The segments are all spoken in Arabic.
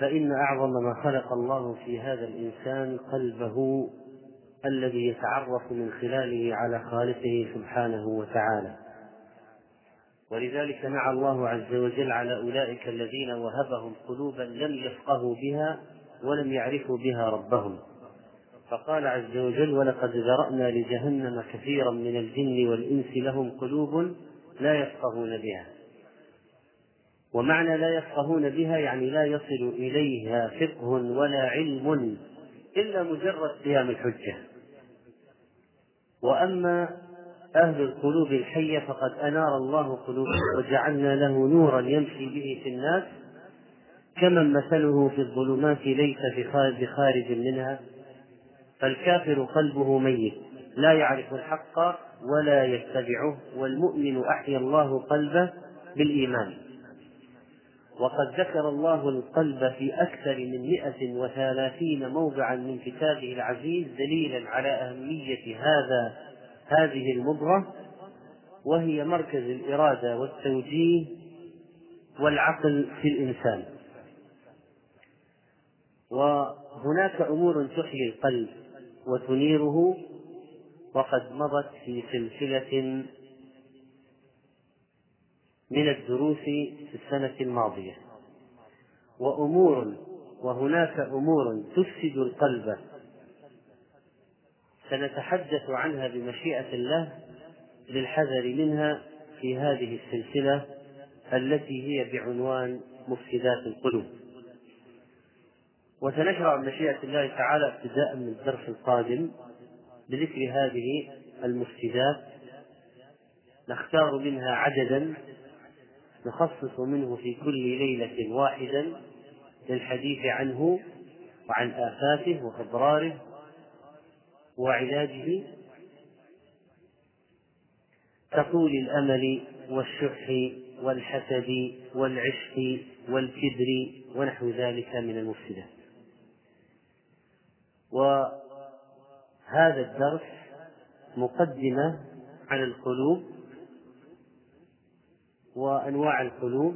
فإن أعظم ما خلق الله في هذا الإنسان قلبه الذي يتعرف من خلاله على خالقه سبحانه وتعالى. ولذلك نعى الله عز وجل على أولئك الذين وهبهم قلوبا لم يفقهوا بها ولم يعرفوا بها ربهم. فقال عز وجل ولقد ذرأنا لجهنم كثيرا من الجن والإنس لهم قلوب لا يفقهون بها ومعنى لا يفقهون بها يعني لا يصل إليها فقه ولا علم إلا مجرد قيام الحجة. وأما أهل القلوب الحية فقد أنار الله قلوبهم وجعلنا له نورا يمشي به في الناس. كمن مثله في الظلمات ليس بخارج منها. فالكافر قلبه ميت لا يعرف الحق ولا يتبعه والمؤمن أحيا الله قلبه بالإيمان. وقد ذكر الله القلب في أكثر من مئة وثلاثين موضعا من كتابه العزيز دليلا على أهمية هذا هذه المضغة وهي مركز الإرادة والتوجيه والعقل في الإنسان. وهناك أمور تحيي القلب وتنيره وقد مضت في سلسلة من الدروس في السنة الماضية. وأمور وهناك أمور تفسد القلب. سنتحدث عنها بمشيئة الله للحذر منها في هذه السلسلة التي هي بعنوان مفسدات القلوب. وسنشرع بمشيئة الله تعالى ابتداء من الدرس القادم بذكر هذه المفسدات. نختار منها عددا نخصص منه في كل ليلة واحدا للحديث عنه وعن آفاته وأضراره وعلاجه. كطول الأمل والشح والحسد والعشق والكبر ونحو ذلك من المفسدات. وهذا الدرس مقدمة عن القلوب وأنواع القلوب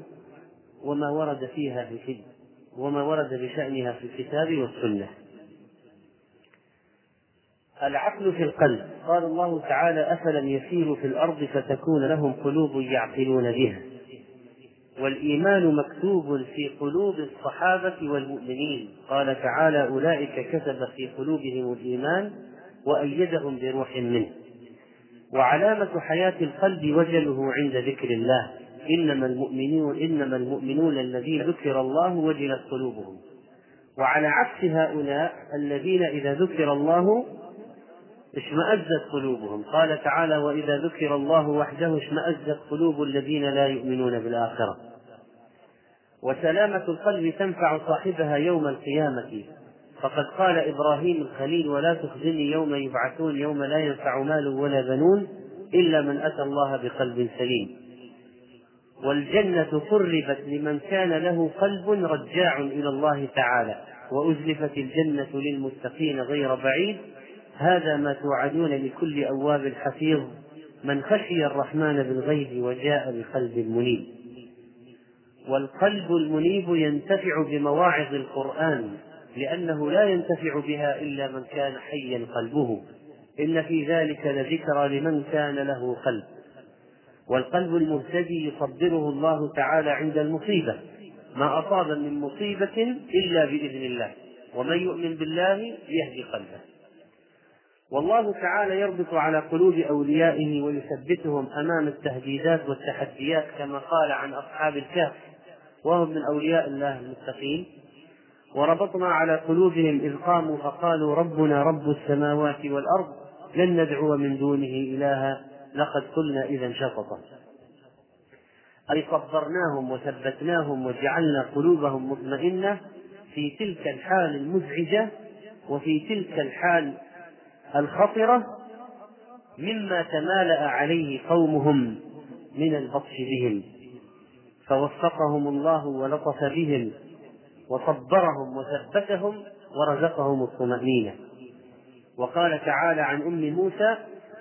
وما ورد فيها في وما ورد بشأنها في الكتاب والسنة. العقل في القلب. قال الله تعالى أفلم يسيروا في الأرض فتكون لهم قلوب يعقلون بها. والإيمان مكتوب في قلوب الصحابة والمؤمنين. قال تعالى أولئك كتب في قلوبهم الإيمان وأيدهم بروح منه. وعلامة حياة القلب وجله عند ذكر الله. إنما المؤمنون إنما المؤمنون الذين ذكر الله وجلت قلوبهم. وعلى عكس هؤلاء الذين إذا ذكر الله اشمأزت قلوبهم. قال تعالى وإذا ذكر الله وحده اشمأزت قلوب الذين لا يؤمنون بالآخرة. وسلامة القلب تنفع صاحبها يوم القيامة. فقد قال إبراهيم الخليل ولا تخزني يوم يبعثون يوم لا ينفع مال ولا بنون إلا من أتى الله بقلب سليم. والجنة قربت لمن كان له قلب رجاع إلى الله تعالى وأزلفت الجنة للمتقين غير بعيد. هذا ما توعدون لكل أواب حفيظ. من خشي الرحمن بالغيب وجاء بقلب منيب. والقلب المنيب ينتفع بمواعظ القرآن لأنه لا ينتفع بها إلا من كان حيا قلبه. إن في ذلك لذكرى لمن كان له قلب. والقلب المهتدي يصبره الله تعالى عند المصيبة. ما أصاب من مصيبة إلا بإذن الله. ومن يؤمن بالله يهدي قلبه. والله تعالى يربط على قلوب أوليائه ويثبتهم أمام التهديدات والتحديات كما قال عن أصحاب الكهف. وهم من أولياء الله المتقين. وربطنا على قلوبهم إذ قاموا فقالوا ربنا رب السماوات والأرض لن ندعو من دونه إلها. لقد قلنا إذا شططا. أي صبرناهم وثبتناهم وجعلنا قلوبهم مطمئنة في تلك الحال المزعجة وفي تلك الحال الخطرة مما تمالأ عليه قومهم من البطش بهم. فوفقهم الله ولطف بهم وصبرهم وثبتهم ورزقهم الطمأنينة. وقال تعالى عن أم موسى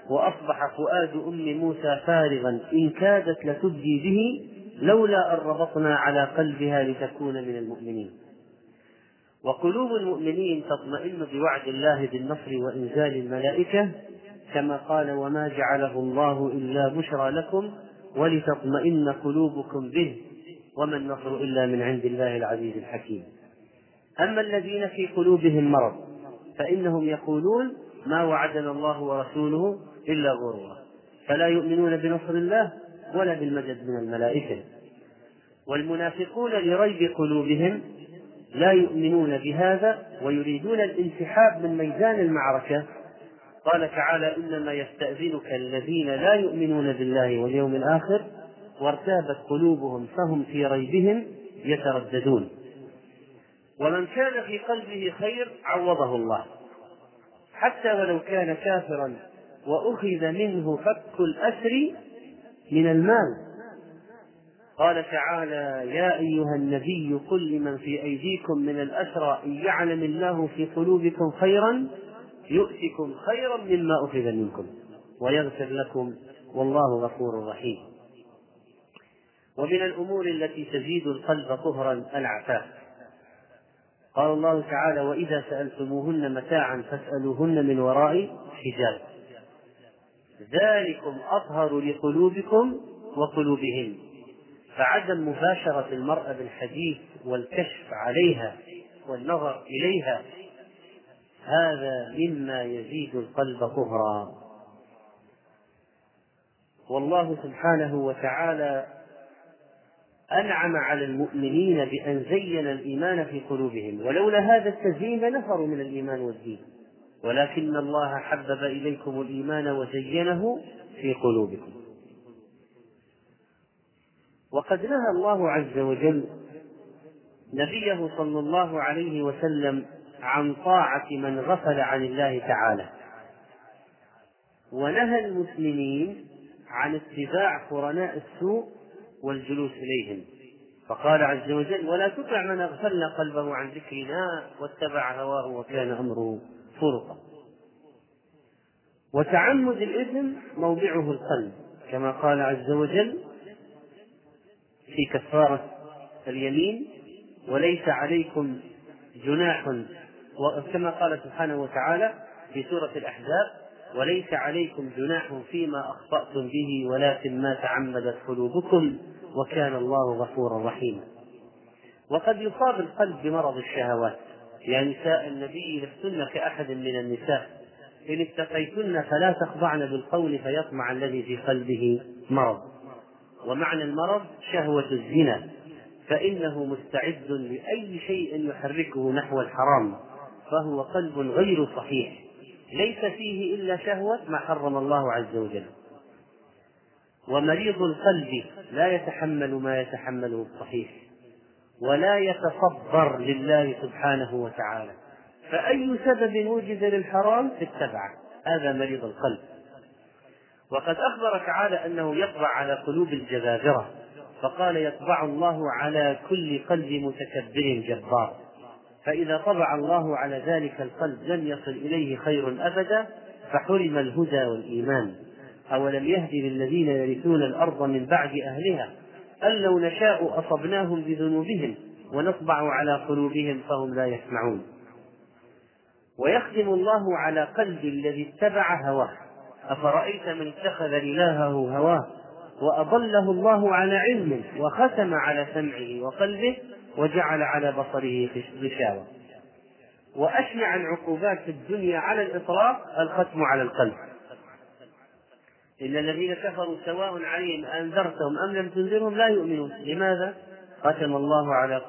وأصبح فؤاد أم موسى فارغا. إن كادت لتبدي به لولا أن ربطنا على قلبها لتكون من المؤمنين. وقلوب المؤمنين تطمئن بوعد الله بالنصر وإنزال الملائكة كما قال وما جعله الله إلا بشرى لكم ولتطمئن قلوبكم به وما النصر إلا من عند الله العزيز الحكيم. أما الذين في قلوبهم مرض فإنهم يقولون ما وعدنا الله ورسوله إلا غرورا. فلا يؤمنون بنصر الله ولا بالمدد من الملائكة. والمنافقون لريب قلوبهم لا يؤمنون بهذا ويريدون الانسحاب من ميدان المعركة. قال تعالى إنما يستأذنك الذين لا يؤمنون بالله واليوم الآخر وارتابت قلوبهم فهم في ريبهم يترددون. ومن كان في قلبه خير عوضه الله. حتى ولو كان كافرا وأخذ منه فك الأسر من المال. قال تعالى يا أيها النبي قل لمن في أيديكم من الأسرى إن يعلم الله في قلوبكم خيرا يؤتكم خيرا مما أخذ منكم ويغفر لكم والله غفور رحيم. ومن الأمور التي تزيد القلب طهرا العفاف. قال الله تعالى وإذا سألتموهن متاعا فاسألوهن من وراء حجاب. ذلكم أطهر لقلوبكم وقلوبهن. فعدم مباشرة المرأة بالحديث والكشف عليها والنظر إليها هذا مما يزيد القلب طهرا والله سبحانه وتعالى أنعم على المؤمنين بأن زين الإيمان في قلوبهم ولولا هذا التزيين لنفروا من الإيمان والدين. ولكن الله حبب إليكم الإيمان وزينه في قلوبكم. وقد نهى الله عز وجل نبيه صلى الله عليه وسلم عن طاعة من غفل عن الله تعالى. ونهى المسلمين عن اتباع قرناء السوء والجلوس إليهم. فقال عز وجل ولا تطع من أغفلنا قلبه عن ذكرنا واتبع هواه وكان أمره فرقا وتعمد الإثم موضعه القلب كما قال عز وجل في كفارة اليمين وليس عليكم جناح وكما قال سبحانه وتعالى في سورة الأحزاب وليس عليكم جناح فيما أخطأتم به ولكن ما تعمدت قلوبكم وكان الله غفورا رحيما. وقد يصاب القلب بمرض الشهوات يا نساء النبي لستن كأحد من النساء إن اتقيتن فلا تخضعن بالقول فيطمع الذي في قلبه مرض. ومعنى المرض شهوة الزنا فإنه مستعد لأي شيء يحركه نحو الحرام فهو قلب غير صحيح ليس فيه إلا شهوة ما حرم الله عز وجل. ومريض القلب لا يتحمل ما يتحمله الصحيح. ولا يتصبر لله سبحانه وتعالى. فأي سبب وجد للحرام؟ اتبعه. هذا مريض القلب. وقد أخبر تعالى أنه يطبع على قلوب الجبابرة فقال يطبع الله على كل قلب متكبر جبار. فإذا طبع الله على ذلك القلب لم يصل إليه خير أبدا فحرم الهدى والإيمان. أولم يهد للذين يرثون الأرض من بعد أهلها أن لو نشاء أصبناهم بذنوبهم ونطبع على قلوبهم فهم لا يسمعون. ويختم الله على قلب الذي اتبع هواه. أفرأيت من اتخذ إلهه هواه وأضله الله على علم وختم على سمعه وقلبه وجعل على بصره غشاوة وأشنع العقوبات في الدنيا على الإطلاق الختم على القلب. إن الذين كفروا سواء عليهم أنذرتهم أم لم تنذرهم لا يؤمنون. لماذا؟ ختم الله على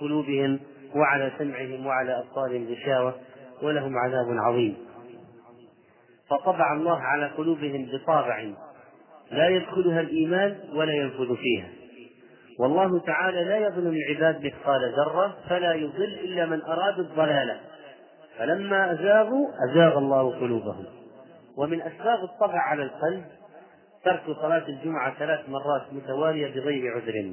قلوبهم وعلى سمعهم وعلى أبصارهم غشاوة ولهم عذاب عظيم. فطبع الله على قلوبهم بطابع لا يدخلها الإيمان ولا ينفذ فيها. والله تعالى لا يظلم العباد مثقال ذرة فلا يضل إلا من أراد الضلالة. فلما أزاغوا أزاغ الله قلوبهم. ومن أسباب الطبع على القلب ترك صلاة الجمعة ثلاث مرات متوالية بغير عذر.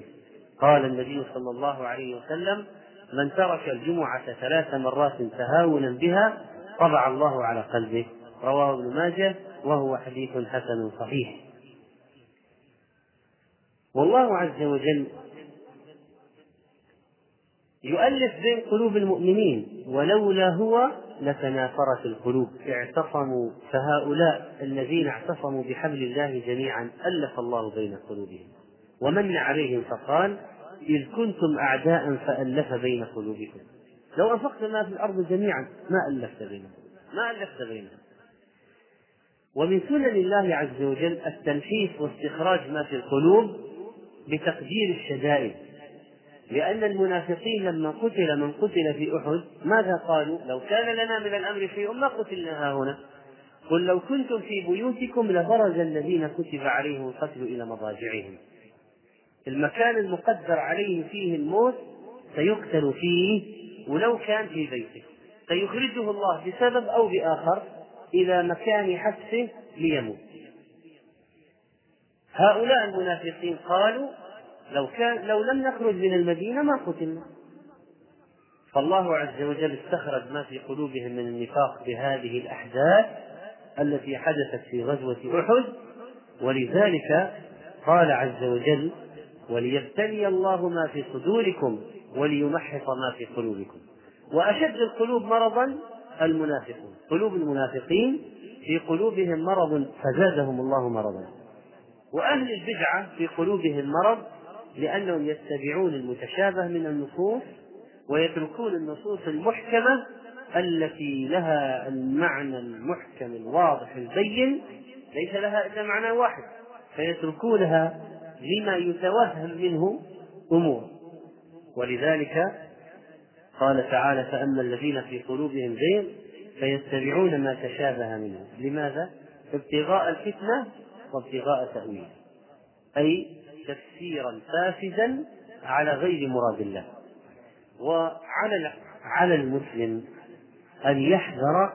قال النبي صلى الله عليه وسلم من ترك الجمعة ثلاث مرات تهاونا بها طبع الله على قلبه. رواه ابن ماجه وهو حديث حسن صحيح. والله عز وجل يؤلف بين قلوب المؤمنين ولولا هو لتنافرت القلوب. اعتصموا فهؤلاء الذين اعتصموا بحبل الله جميعا ألف الله بين قلوبهم. ومن عليهم فقال إذ كنتم أعداء فألف بين قلوبكم. لو أنفقت ما في الأرض جميعا ما ألفت بينهم. ما ألفت بينهم. ومن سنن الله عز وجل التنفيس واستخراج ما في القلوب بتقدير الشدائد. لأن المنافقين لما قتل من قتل في أحد ماذا قالوا؟ لو كان لنا من الأمر شيء ما قتلنا هنا. قل لو كنتم في بيوتكم لبرز الذين كتب عليهم القتل إلى مضاجعهم. المكان المقدر عليه فيه الموت سيقتل فيه ولو كان في بيته. سيخرجه الله بسبب أو بآخر إلى مكان حبسه ليموت. هؤلاء المنافقين قالوا لو كان لو لم نخرج من المدينة ما قتلنا. فالله عز وجل استخرج ما في قلوبهم من النفاق بهذه الأحداث التي حدثت في غزوة أحد ولذلك قال عز وجل وليبتلي الله ما في صدوركم وليمحص ما في قلوبكم. وأشد القلوب مرضا المنافقون. قلوب المنافقين في قلوبهم مرض فزادهم الله مرضا. وأهل البدعة في قلوبهم مرض لأنهم يتبعون المتشابه من النصوص ويتركون النصوص المحكمة التي لها المعنى المحكم الواضح البين ليس لها إلا معنى واحد فيتركونها لما يتوهم منه أمور. ولذلك قال تعالى فأما الذين في قلوبهم زيغ فيتبعون ما تشابه منه. لماذا؟ ابتغاء الفتنة وابتغاء تأويله أي تفسيرا فاسدا على غير مراد الله. وعلى على المسلم أن يحذر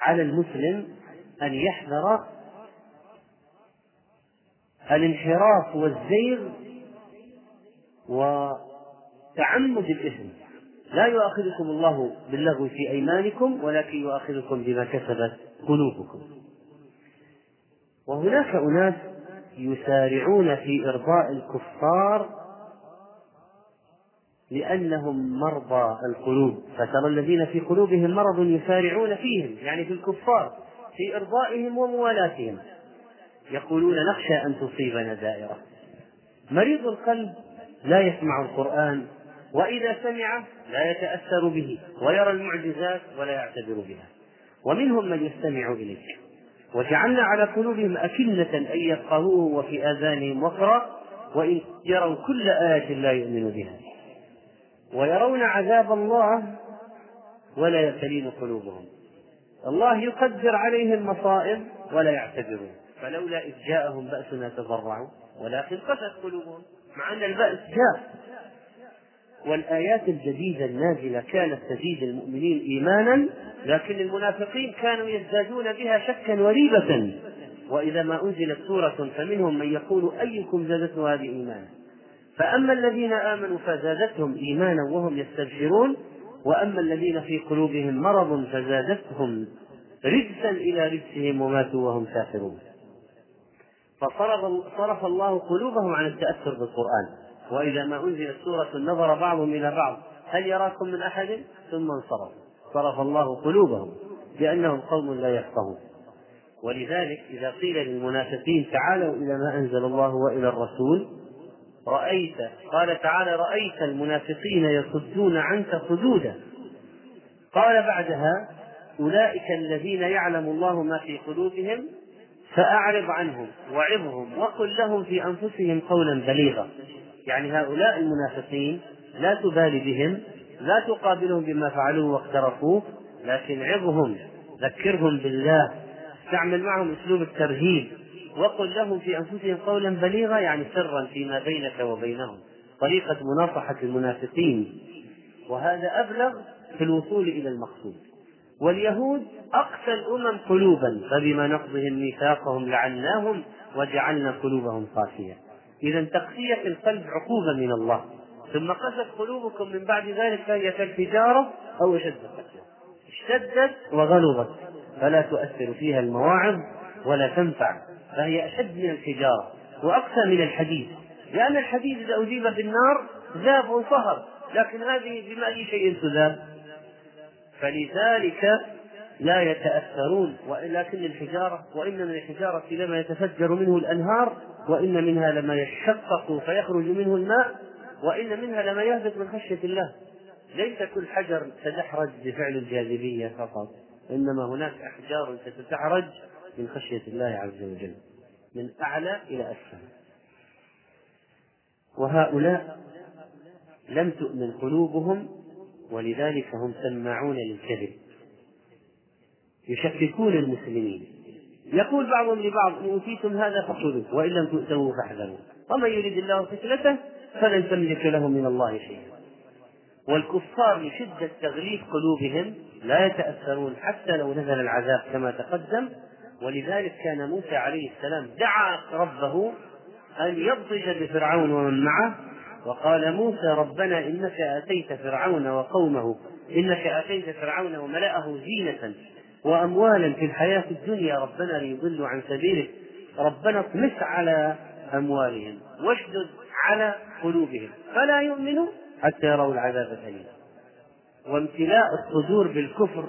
على المسلم أن يحذر الانحراف والزيغ وتعمد الإثم. لا يؤاخذكم الله باللغو في أيمانكم ولكن يؤاخذكم بما كسبت قلوبكم. وهناك أناس يسارعون في إرضاء الكفار لأنهم مرضى القلوب. فترى الذين في قلوبهم مرض يسارعون فيهم يعني في الكفار في إرضائهم وموالاتهم. يقولون نخشى أن تصيبنا دائرة. مريض القلب لا يسمع القرآن وإذا سمع لا يتأثر به ويرى المعجزات ولا يعتبر بها. ومنهم من يستمع إليك. وجعلنا على قلوبهم أكنة أن يفقهوه وفي آذانهم وقرا وإن يروا كل آية لا يؤمنوا بها. ويرون عذاب الله ولا يبتلين قلوبهم. الله يقدر عليهم مصائب ولا يعتبرون فلولا إذ جاءهم بأسنا تضرعوا ولكن قست قلوبهم مع أن البأس جاء. والآيات الجديدة النازلة كانت تزيد المؤمنين إيمانا لكن المنافقين كانوا يزدادون بها شكا وريبة. وإذا ما أنزلت سورة فمنهم من يقول أيكم زادته هذه إيمانا؟ فأما الذين آمنوا فزادتهم إيمانا وهم يستبشرون وأما الذين في قلوبهم مرض فزادتهم رجسا إلى رجسهم وماتوا وهم كافرون. فصرف صرف الله قلوبهم عن التأثر بالقرآن. وإذا ما أنزلت سورة نظر بعضهم إلى بعض هل يراكم من أحد؟ ثم انصرف. صرف الله قلوبهم لأنهم قوم لا يفقهون. ولذلك إذا قيل للمنافقين تعالوا إلى ما أنزل الله وإلى الرسول. رأيت قال تعالى رأيت المنافقين يصدون عنك صدودا. قال بعدها أولئك الذين يعلم الله ما في قلوبهم فأعرض عنهم وعظهم وقل لهم في أنفسهم قولا بليغا. يعني هؤلاء المنافقين لا تبالي بهم لا تقابلهم بما فعلوه واقترفوه لكن عظهم ذكرهم بالله استعمل معهم أسلوب الترهيب وقل لهم في أنفسهم قولا بليغا يعني سرا فيما بينك وبينهم. طريقة مناصحة المنافقين. وهذا أبلغ في الوصول إلى المقصود. واليهود اقسى الأمم قلوبا فبما نقضهم ميثاقهم لعناهم وجعلنا قلوبهم قاسيه إذا تقسية القلب عقوبة من الله. ثم قست قلوبكم من بعد ذلك فهي كالحجارة أو أشد اشتدت وغلظت. فلا تؤثر فيها المواعظ ولا تنفع. فهي أشد من الحجارة وأقسى من الحديد. لأن الحديد إذا أجيب بالنار ذاب وانصهر. لكن هذه بما أي شيء تذاب. فلذلك لا يتأثرون. ولكن الحجارة وإن من الحجارة لما يتفجر منه الأنهار وإن منها لما يشقق فيخرج منه الماء وإن منها لما يهبط من خشية الله. ليس كل حجر تدحرج بفعل الجاذبية فقط إنما هناك أحجار تتدحرج من خشية الله عز وجل من أعلى إلى أسفل. وهؤلاء لم تؤمن قلوبهم ولذلك هم سماعون للكذب. يشككون المسلمين. يقول بعضهم لبعض إن أوتيتم هذا فخذوه وإن لم تؤتوه فاحذروا. ومن يريد الله فتنته فلن تملك له من الله شيئا. والكفار لشدة تغليف قلوبهم لا يتأثرون حتى لو نزل العذاب كما تقدم. ولذلك كان موسى عليه السلام دعا ربه أن يبطش بفرعون ومن معه وقال موسى ربنا إنك آتيت فرعون وقومه إنك آتيت فرعون وملأه زينة. وأموالا في الحياة الدنيا ربنا ليضلوا عن سبيلك ربنا اطمس على أموالهم واشدد على قلوبهم. فلا يؤمنوا حتى يروا العذاب الأليم. وامتلاء الصدور بالكفر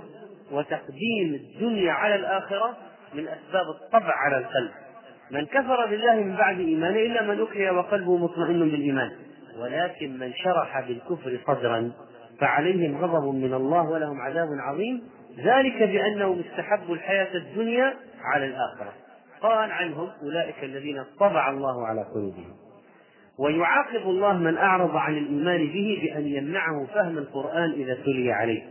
وتقديم الدنيا على الآخرة من أسباب الطبع على القلب. من كفر بالله من بعد إيمانه إلا من أكره وقلبه مطمئن بالإيمان. ولكن من شرح بالكفر صدرا فعليهم غضب من الله ولهم عذاب عظيم ذلك بأنهم استحبوا الحياة الدنيا على الآخرة. قال عنهم أولئك الذين طبع الله على قلوبهم. ويعاقب الله من أعرض عن الإيمان به بأن يمنعه فهم القرآن إذا تلي عليه.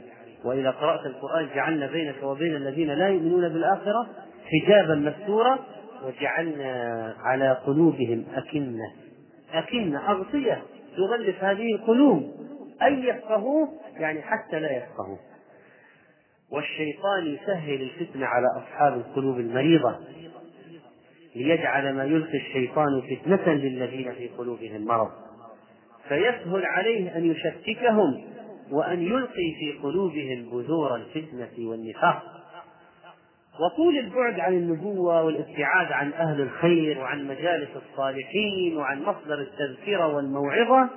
وإذا قرأت القرآن جعلنا بينك وبين الذين لا يؤمنون بالآخرة حجابا مستورا وجعلنا على قلوبهم أكنة. أكنة أغطية تغلف هذه القلوب. أن يفقهوه يعني حتى لا يفقهوه. والشيطان يسهل الفتنة على أصحاب القلوب المريضة ليجعل ما يلقي الشيطان فتنة للذين في قلوبهم مرض. فيسهل عليه أن يشككهم وأن يلقي في قلوبهم بذور الفتنة والنفاق. وطول البعد عن النبوة والابتعاد عن أهل الخير وعن مجالس الصالحين وعن مصدر التذكرة والموعظة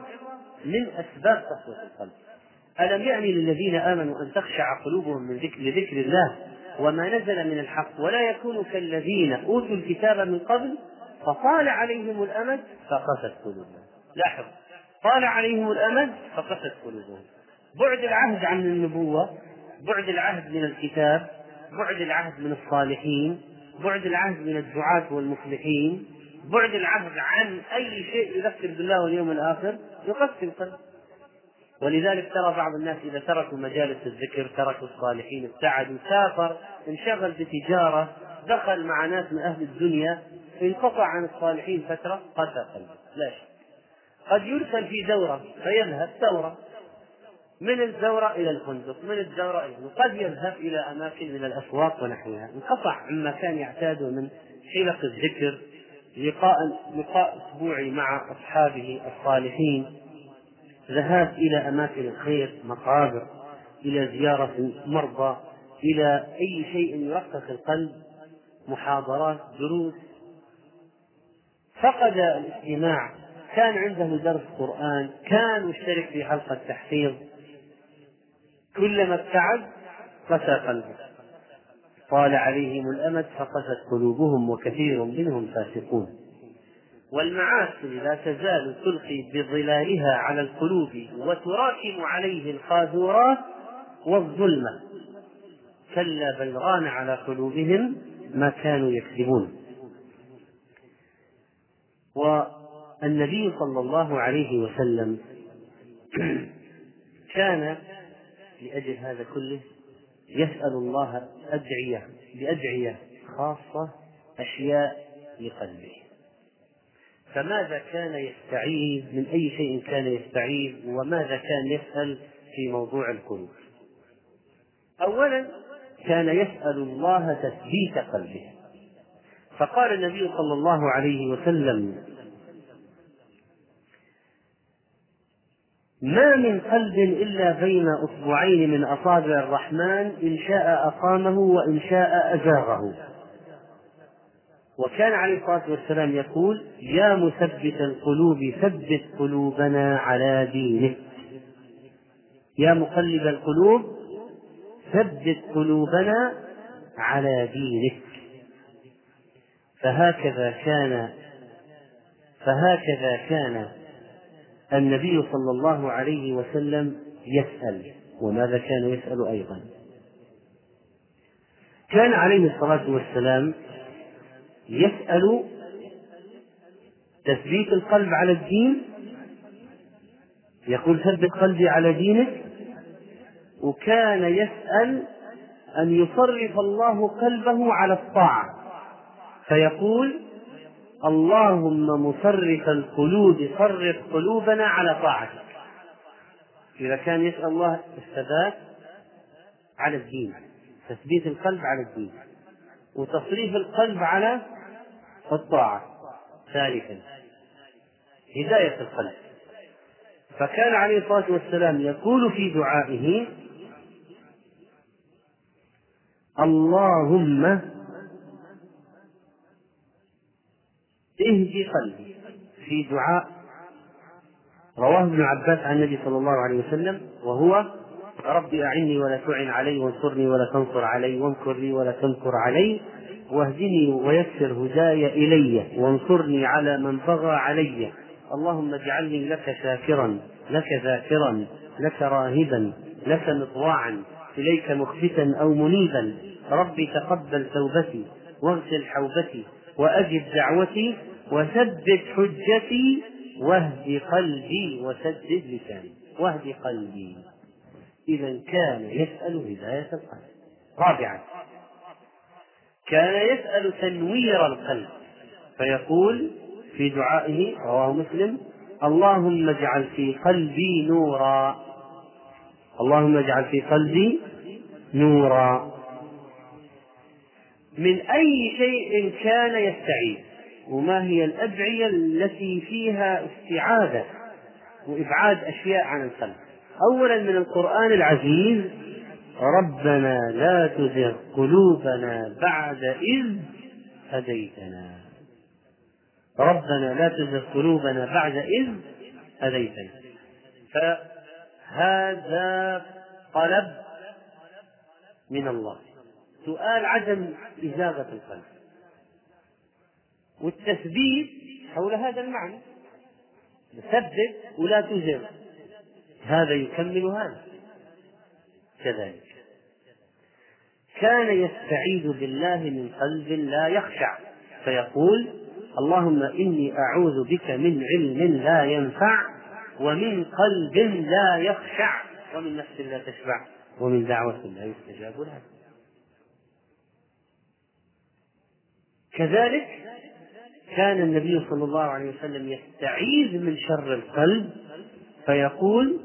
من أسباب قسوة القلب. ألم يعني للذين آمنوا أن تخشع قلوبهم من ذكر لذكر الله وما نزل من الحق ولا يكونوا كالذين أوتوا الكتاب من قبل فطال عليهم الأمد فقست قلوبهم. لاحظ. طال عليهم الأمد فقست قلوبهم. بعد العهد عن النبوة بعد العهد من الكتاب بعد العهد من الصالحين بعد العهد من الدعاة والمصلحين بعد العهد عن أي شيء يذكر بالله واليوم الآخر يقسم القلب ولذلك ترى بعض الناس إذا تركوا مجالس الذكر تركوا الصالحين ابتعدوا سافر انشغل بتجارة دخل مع ناس من أهل الدنيا انقطع عن الصالحين فترة قسى قلبه. لا شك. قد يرسل في دورة فيذهب ثورة من الزورة إلى الفندق من الزورة إلى قد يذهب إلى أماكن من الأسواق ونحوها. انقطع عما كان يعتاده من حلق الذكر لقاء لقاء أسبوعي مع أصحابه الصالحين. ذهاب إلى أماكن الخير مقابر إلى زيارة مرضى إلى أي شيء يرقق القلب محاضرات دروس. فقد الاستماع. كان عنده درس قرآن كان مشترك في حلقة تحفيظ كلما ابتعد قسى قلبه. طال عليهم الأمد فقست قلوبهم وكثير منهم فاسقون. والمعاصي لا تزال تلقي بظلالها على القلوب وتراكم عليه القاذورات والظلمة. كلا بل ران على قلوبهم ما كانوا يكذبون. والنبي صلى الله عليه وسلم كان لأجل هذا كله يسأل الله أدعية بأدعية خاصة أشياء لقلبه. فماذا كان يستعيذ؟ من أي شيء كان يستعيذ؟ وماذا كان يسأل في موضوع القلوب أولا كان يسأل الله تثبيت قلبه. فقال النبي صلى الله عليه وسلم ما من قلب إلا بين أصبعين من أصابع الرحمن إن شاء أقامه وإن شاء أزاغه. وكان عليه الصلاة والسلام يقول يا مثبت القلوب ثبت قلوبنا على دينك. يا مقلب القلوب ثبت قلوبنا على دينك. فهكذا كان فهكذا كان النبي صلى الله عليه وسلم يسأل وماذا كان يسأل أيضا؟ كان عليه الصلاة والسلام يسأل تثبيت القلب على الدين؟ يقول ثبت قلبي على دينك؟ وكان يسأل أن يصرف الله قلبه على الطاعة. فيقول اللهم مصرف القلوب صرف قلوبنا على طاعتك. إذا كان يسأل الله الثبات على الدين تثبيت القلب على الدين. وتصريف القلب على الطاعة ثالثا. هداية القلب. فكان عليه الصلاة والسلام يقول في دعائه اللهم اهدي قلبي. في دعاء رواه ابن عباس عن النبي صلى الله عليه وسلم وهو رب أعني ولا تعن علي وانصرني ولا تنصر علي وامكر لي ولا تمكر علي. واهدني ويسر هداي إلي وانصرني على من بغى علي. اللهم اجعلني لك شاكرا لك ذاكرا لك راهبا لك مطواعا إليك مخبتا أو منيبا. ربي تقبل توبتي واغسل حوبتي وأجب دعوتي وثبت حجتي واهد قلبي وسدد لساني. واهد قلبي. إذا كان يسأل هداية القلب. رابعا. كان يسأل تنوير القلب فيقول في دعائه رواه مسلم اللهم اجعل في قلبي نورا. اللهم اجعل في قلبي نورا. من أي شيء كان يستعيذ؟ وما هي الأدعية التي فيها استعاذة وإبعاد أشياء عن القلب؟ أولا من القرآن العزيز ربنا لا تزغ قلوبنا بعد إذ هديتنا. ربنا لا تزغ قلوبنا بعد إذ هديتنا. فهذا طلب من الله. سؤال عدم إزاغة القلب. والتثبيت حول هذا المعنى. ثبت ولا تزغ. هذا يكمل هذا. كذلك. كان يستعيذ بالله من قلب لا يخشع. فيقول اللهم إني أعوذ بك من علم لا ينفع ومن قلب لا يخشع. ومن نفس لا تشبع. ومن دعوة لا يستجاب لها. كذلك كان النبي صلى الله عليه وسلم يستعيذ من شر القلب. فيقول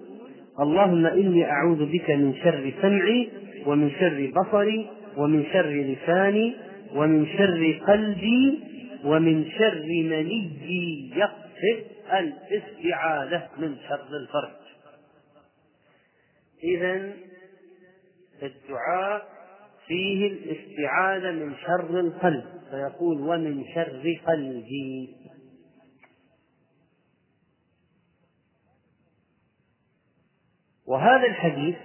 اللهم إني أعوذ بك من شر سمعي ومن شر بصري ومن شر لساني ومن شر قلبي ومن شر مني يقصد الاستعاذة من شر الفرج. إذا الدعاء فيه الاستعاذة من شر القلب فيقول ومن شر قلبي. وهذا الحديث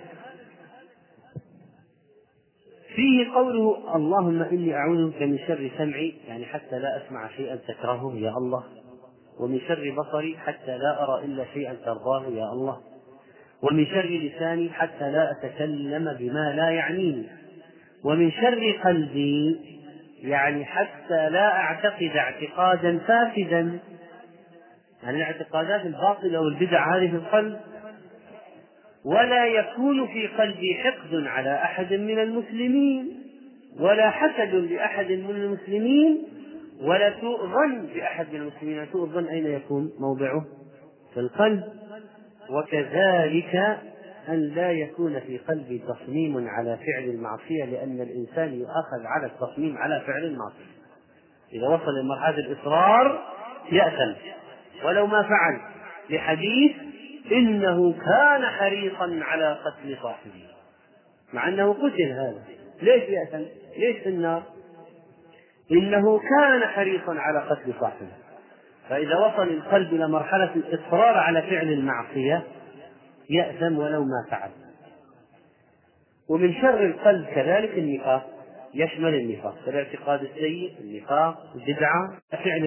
فيه قوله اللهم إني أعوذ بك من شر سمعي يعني حتى لا أسمع شيئا تكرهه يا الله. ومن شر بصري حتى لا أرى إلا شيئا ترضاه يا الله. ومن شر لساني حتى لا أتكلم بما لا يعنيني. ومن شر قلبي يعني حتى لا أعتقد اعتقادا فاسدا. يعني الاعتقادات الباطلة والبدع هذه في القلب ولا يكون في قلبي حقد على أحد من المسلمين ولا حسد لأحد من المسلمين ولا سوء ظن بأحد من المسلمين. سوء الظن أين يكون موضعه؟ في القلب. وكذلك أن لا يكون في قلبي تصميم على فعل المعصية لأن الإنسان يؤخذ على التصميم على فعل المعصية. إذا وصل لمرحلة الإصرار يأثم. ولو ما فعل لحديث إنه كان حريصا على قتل صاحبه. مع أنه قتل هذا. ليش يأثم ليش في النار؟ إنه كان حريصا على قتل صاحبه. فإذا وصل القلب إلى مرحلة الإصرار على فعل المعصية يأثم ولو ما فعل. ومن شر القلب كذلك النفاق. يشمل النفاق. الاعتقاد السيء النفاق البدعة فعل